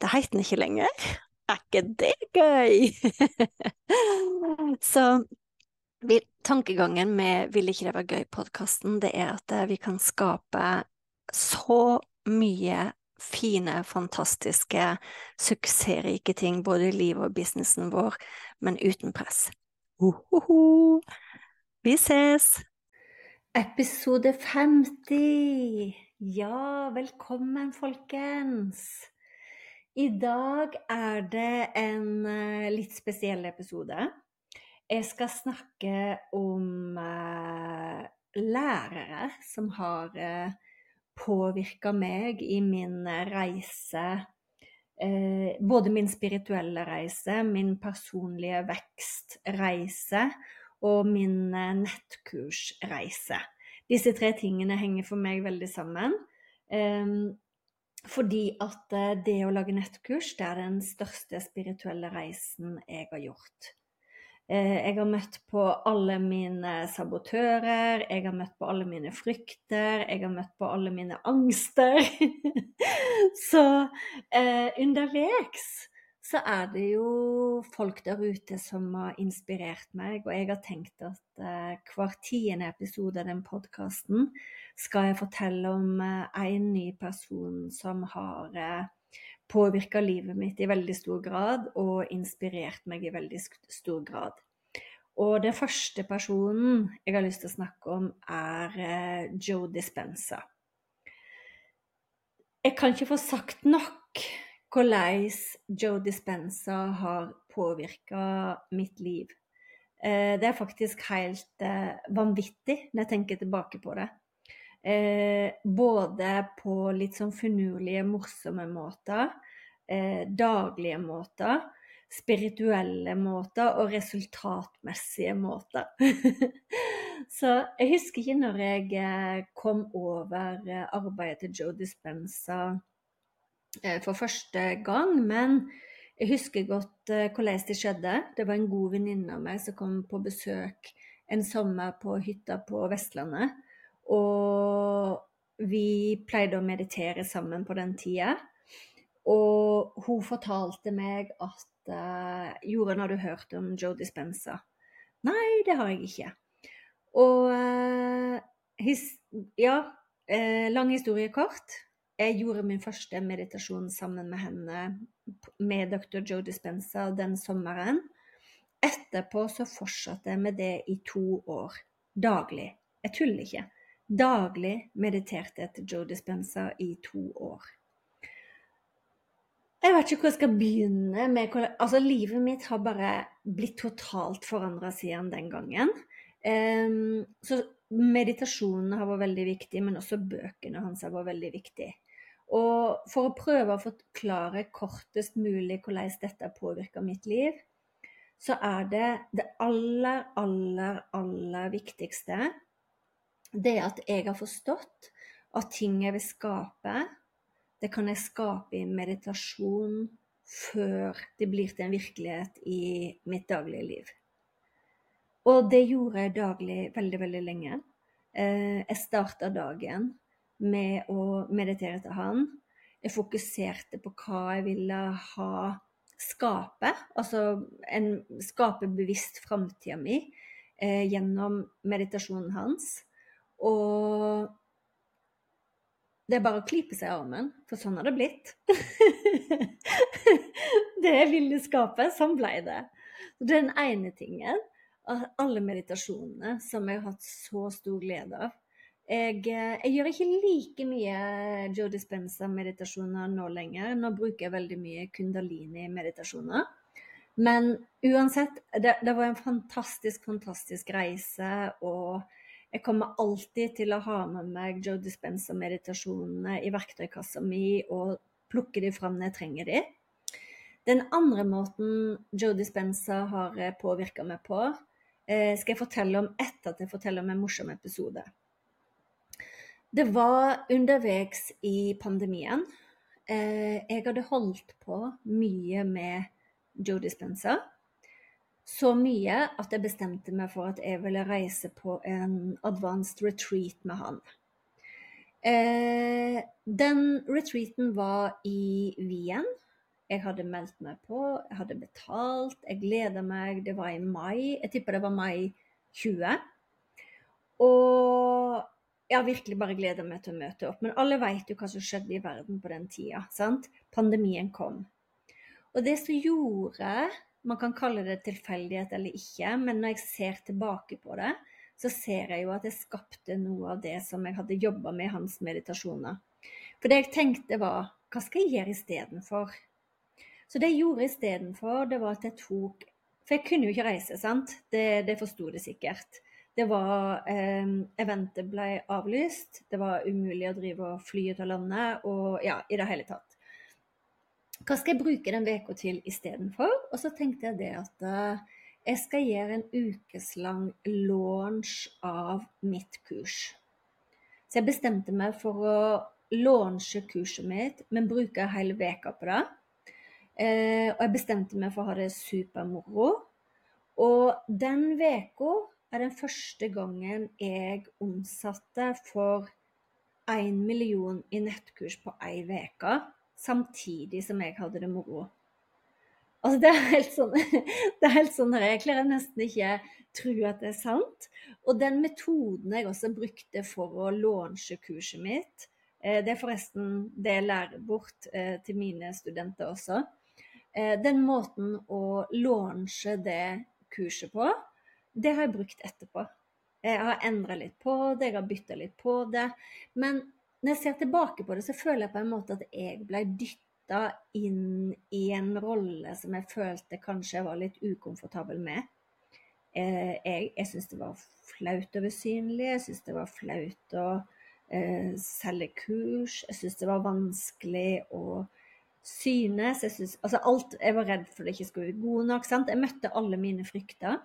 Det heter den ikke lenger. Er ikke det gøy? Så tankegangen med Vil ikke det være gøy-podkasten, det er at eh, vi kan skape så mye fine, fantastiske, suksessrike ting både i livet og businessen vår, men uten press. Uhuhu. Vi ses! Episode 50. Ja, velkommen, folkens. I dag er det en uh, litt spesiell episode. Jeg skal snakke om uh, lærere som har eh, påvirka meg i min reise. Både min spirituelle reise, min personlige vekstreise og min nettkursreise. Disse tre tingene henger for meg veldig sammen. Fordi at eh, det å lage nettkurs, det er den største spirituelle reisen jeg har gjort. Eh, jeg har møtt på alle mine sabotører, jeg har møtt på alle mine frykter, jeg har møtt på alle mine angster. Så eh, underveis så er det jo folk der ute som har inspirert meg, og jeg har tenkt at eh, hver tiende episode av den podkasten skal jeg fortelle om eh, en ny person som har eh, påvirka livet mitt i veldig stor grad, og inspirert meg i veldig stor grad. Og den første personen jeg har lyst til å snakke om, er eh, Joe Dispenza. Jeg kan ikke få sagt nok hvordan Joe Dispenza har påvirka mitt liv. Eh, det er faktisk helt eh, vanvittig når jeg tenker tilbake på det. Eh, både på litt sånn finurlige, morsomme måter, daglige måter, spirituelle måter og resultatmessige måter. Så jeg husker ikke når jeg kom over arbeidet til Joe Dispenza for første gang. Men jeg husker godt uh, hvordan det skjedde. Det var en god venninne av meg som kom på besøk en sommer på hytta på Vestlandet. Og vi pleide å meditere sammen på den tida. Og hun fortalte meg at uh, Jorunn, har du hørt om Joe Dispenza? Nei, det har jeg ikke. Og his, ja, lang historie kort. Jeg gjorde min første meditasjon sammen med henne med dr. Joe Dispenza den sommeren. Etterpå så fortsatte jeg med det i to år. Daglig. Jeg tuller ikke. Daglig mediterte til Joe Dispenza i to år. Jeg vet ikke hvor jeg skal begynne med Altså, livet mitt har bare blitt totalt forandra siden den gangen. Um, så meditasjonene har vært veldig viktig, men også bøkene hans har vært veldig viktige. Og for å prøve å forklare kortest mulig hvordan dette påvirker mitt liv, så er det det aller, aller, aller viktigste det at jeg har forstått at ting jeg vil skape, det kan jeg skape i meditasjon før det blir til en virkelighet i mitt daglige liv. Og det gjorde jeg daglig veldig, veldig lenge. Eh, jeg starta dagen med å meditere til han. Jeg fokuserte på hva jeg ville ha skape, altså en, skape bevisst framtida mi eh, gjennom meditasjonen hans. Og det er bare å klype seg i armen, for sånn har det blitt. det jeg ville skape, sånn ble det. Det er den ene tingen. Alle meditasjonene som jeg har hatt så stor glede av Jeg, eh, jeg, gjør ikke like mye Joe Dispenza-meditasjoner nå lenger. Nå bruker jeg veldig mye kundalini-meditasjoner. Men uansett, det, det, var en fantastisk, fantastisk reise. Og jeg kommer alltid til å ha med meg Joe Dispenza-meditasjonene i verktøykassa mi og plukke de fram når jeg trenger de. Den andre måten Joe Dispenza har påvirka meg på, eh, skal jeg fortelle om etter at jeg forteller om en morsom episode. Det var underveis i pandemien. Eh, jeg hadde holdt på mye med Joe Dispenza. Så mye at jeg bestemte meg for at jeg ville reise på en advanced retreat med han. Eh, den retreaten var i Wien. Jeg hadde meldt meg på, jeg hadde betalt, jeg gleda meg. Det var i mai. Jeg tipper det var mai 20. Og jeg har virkelig bare gleda meg til å møte opp. Men alle veit jo hva som skjedde i verden på den tida. sant? Pandemien kom. Og det som gjorde Man kan kalle det tilfeldighet eller ikke, men når jeg ser tilbake på det, så ser jeg jo at jeg skapte noe av det som jeg hadde jobba med i hans meditasjoner. For det jeg tenkte var Hva skal jeg gjøre istedenfor? Så det jeg gjorde istedenfor, det var at jeg tok For jeg kunne jo ikke reise, sant? Det, det forsto det sikkert. Det var eh, Eventet ble avlyst. Det var umulig å drive og fly ut av landet. Og ja, i det hele tatt. Hva skal jeg bruke den uka til istedenfor? Og så tenkte jeg det at eh, jeg skal gjøre en ukeslang launch av mitt kurs. Så jeg bestemte meg for å launche kurset mitt, men bruke hele veka på det. Eh, og jeg bestemte meg for å ha det supermoro. Og den veka er den første gangen jeg omsatte for én million i nettkurs på ei uke, samtidig som jeg hadde det moro. Altså, det er helt sånn, det er sånn Jeg klarer nesten ikke tro at det er sant. Og den metoden jeg også brukte for å launche kurset mitt, eh, det er forresten det jeg lærer bort eh, til mine studenter også. Eh, den måten å launche det kurset på, det har jeg brukt etterpå. Jeg har endra litt på det, jeg har bytta litt på det. Men når jeg ser tilbake på det, så føler jeg på en måte at jeg ble dytta inn i en rolle som jeg følte kanskje jeg var litt ukomfortabel med. Eh, jeg jeg syns det var flaut å være synlig, jeg syns det var flaut å eh, selge kurs, jeg syns det var vanskelig å synes. Jeg, synes, altså alt, jeg var redd for det ikke skulle være god nok. Sant? Jeg møtte alle mine frykter.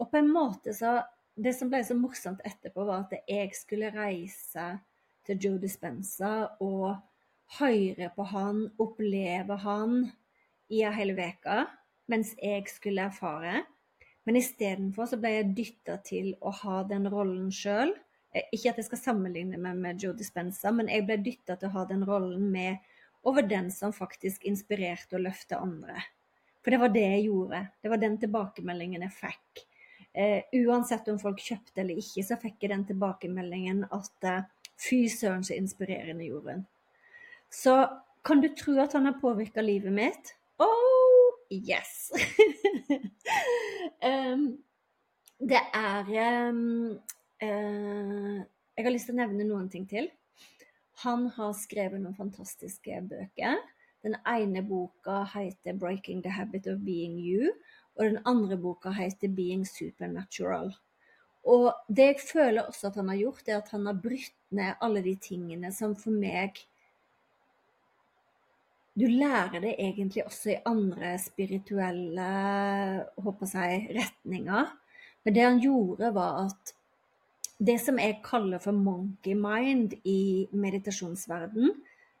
Og på en måte så Det som ble så morsomt etterpå, var at jeg skulle reise til Joe Dispenza og høre på han, oppleve han i en hel uke mens jeg skulle erfare. Men istedenfor så ble jeg dytta til å ha den rollen sjøl. Eh, ikke at jeg skal sammenligne meg med Joe Dispenza, men jeg ble dytta til å ha den rollen med over den som faktisk inspirerte og løfte andre. For det var det jeg gjorde. Det var den tilbakemeldingen jeg fikk. Uh, uansett om folk kjøpte eller ikke, så fikk jeg den tilbakemeldingen at uh, fy søren så inspirerende gjorde hun. Så kan du tro at han har påvirka livet mitt? Oh yes! um, det er um, uh, Jeg har lyst til å nevne noen ting til. Han har skrevet noen fantastiske bøker. Den ene boka heter 'Breaking the Habit of Being You'. Og den andre boka heter 'Being Supernatural'. Og det jeg føler også at han har gjort, er at han har brutt ned alle de tingene som for meg Du lærer det egentlig også i andre spirituelle håper jeg, retninger. Men det han gjorde, var at det som jeg kaller for monkey mind i meditasjonsverden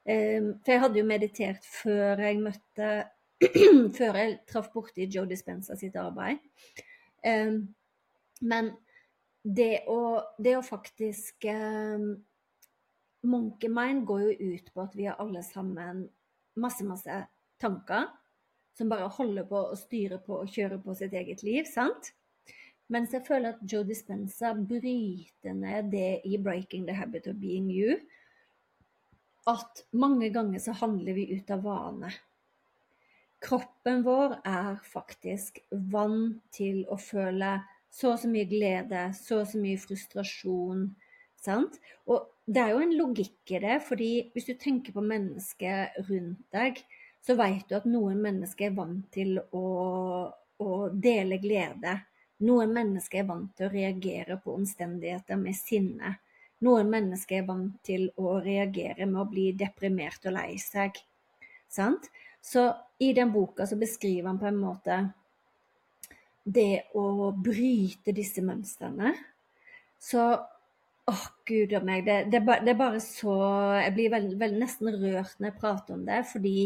eh, For jeg hadde jo meditert før jeg møtte før jeg traff borti Joe Dispenza sitt arbeid. Um, men det å, det å faktisk um, Monkey mind går jo ut på at vi har alle sammen masse, masse tanker som bare holder på å styre på og kjøre på sitt eget liv, sant? Mens jeg føler at Joe Dispenza bryter ned det i 'Breaking the Habit of Being You'. At mange ganger så handler vi ut av vane. Kroppen vår er faktisk vant til å føle så og så mye glede, så og så mye frustrasjon, Sant? Og det er jo en logikk i det, fordi hvis du tenker på mennesker rundt deg, så vet du at noen mennesker er vant til å, å dele glede. Noen mennesker er vant til å reagere på omstendigheter med sinne. Noen mennesker er vant til å reagere med å bli deprimert og lei seg. Sant? Så i den boka så beskriver han på en måte det å bryte disse mønstrene. Så oh, gud og meg. Det, det, det, er bare så Jeg blir veld, veld, nesten rørt når jeg prater om det, fordi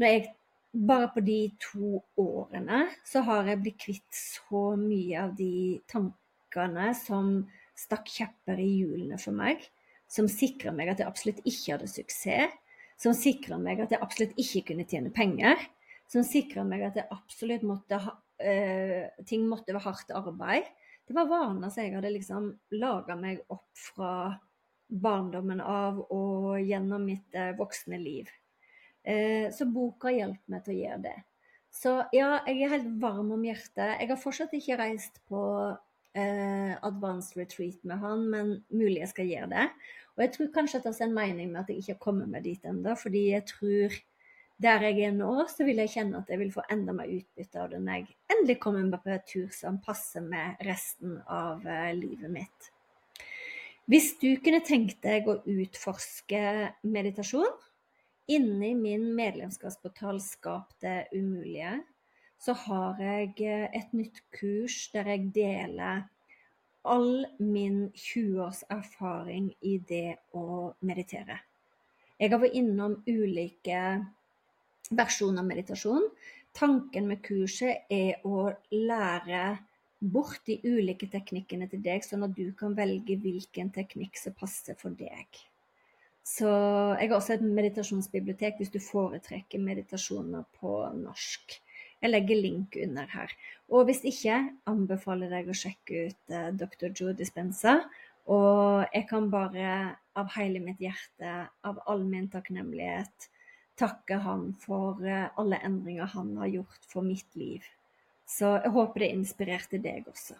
når jeg Bare på de to årene så har jeg blitt kvitt så mye av de tankene som stakk kjepper i hjulene for meg. Som sikra meg at jeg absolutt ikke hadde suksess. Som sikra meg at jeg absolutt ikke kunne tjene penger. Som sikra meg at jeg absolutt måtte ha, eh, ting måtte være hardt arbeid det var vaner som jeg hadde liksom laga meg opp fra barndommen av og gjennom mitt eh, voksne liv. Eh, så boka hjalp meg til å gjøre det. Så ja, jeg er helt varm om hjertet. Jeg har fortsatt ikke reist på eh, advanced retreat med han, men mulig jeg skal gjøre det. Og jeg tror kanskje at det er en mening med at jeg ikke har kommet meg dit ennå, fordi jeg tror der jeg er nå, så vil jeg kjenne at jeg vil få enda mer utbytte av det når jeg endelig kommer meg på en tur som passer med resten av uh, livet mitt. Hvis du kunne tenkt deg å utforske meditasjon inni min medlemskapsportal Skap det umulige, så har jeg eh, et nytt kurs der jeg deler all min 20 års erfaring i det å meditere. Jeg har vært innom ulike versjoner av meditasjon. Tanken med kurset er å lære bort de ulike teknikkene til deg, sånn at du kan velge hvilken teknikk som passer for deg. Så jeg har også et meditasjonsbibliotek hvis du foretrekker meditasjoner på norsk. Jeg legger link under her. Og hvis ikke, anbefaler jeg deg å sjekke ut uh, Dr. Joe Dispenza. Og jeg kan bare av hele mitt hjerte, av all min takknemlighet, takke han for eh, alle endringer han har gjort for mitt liv. Så jeg håper det inspirerte deg også.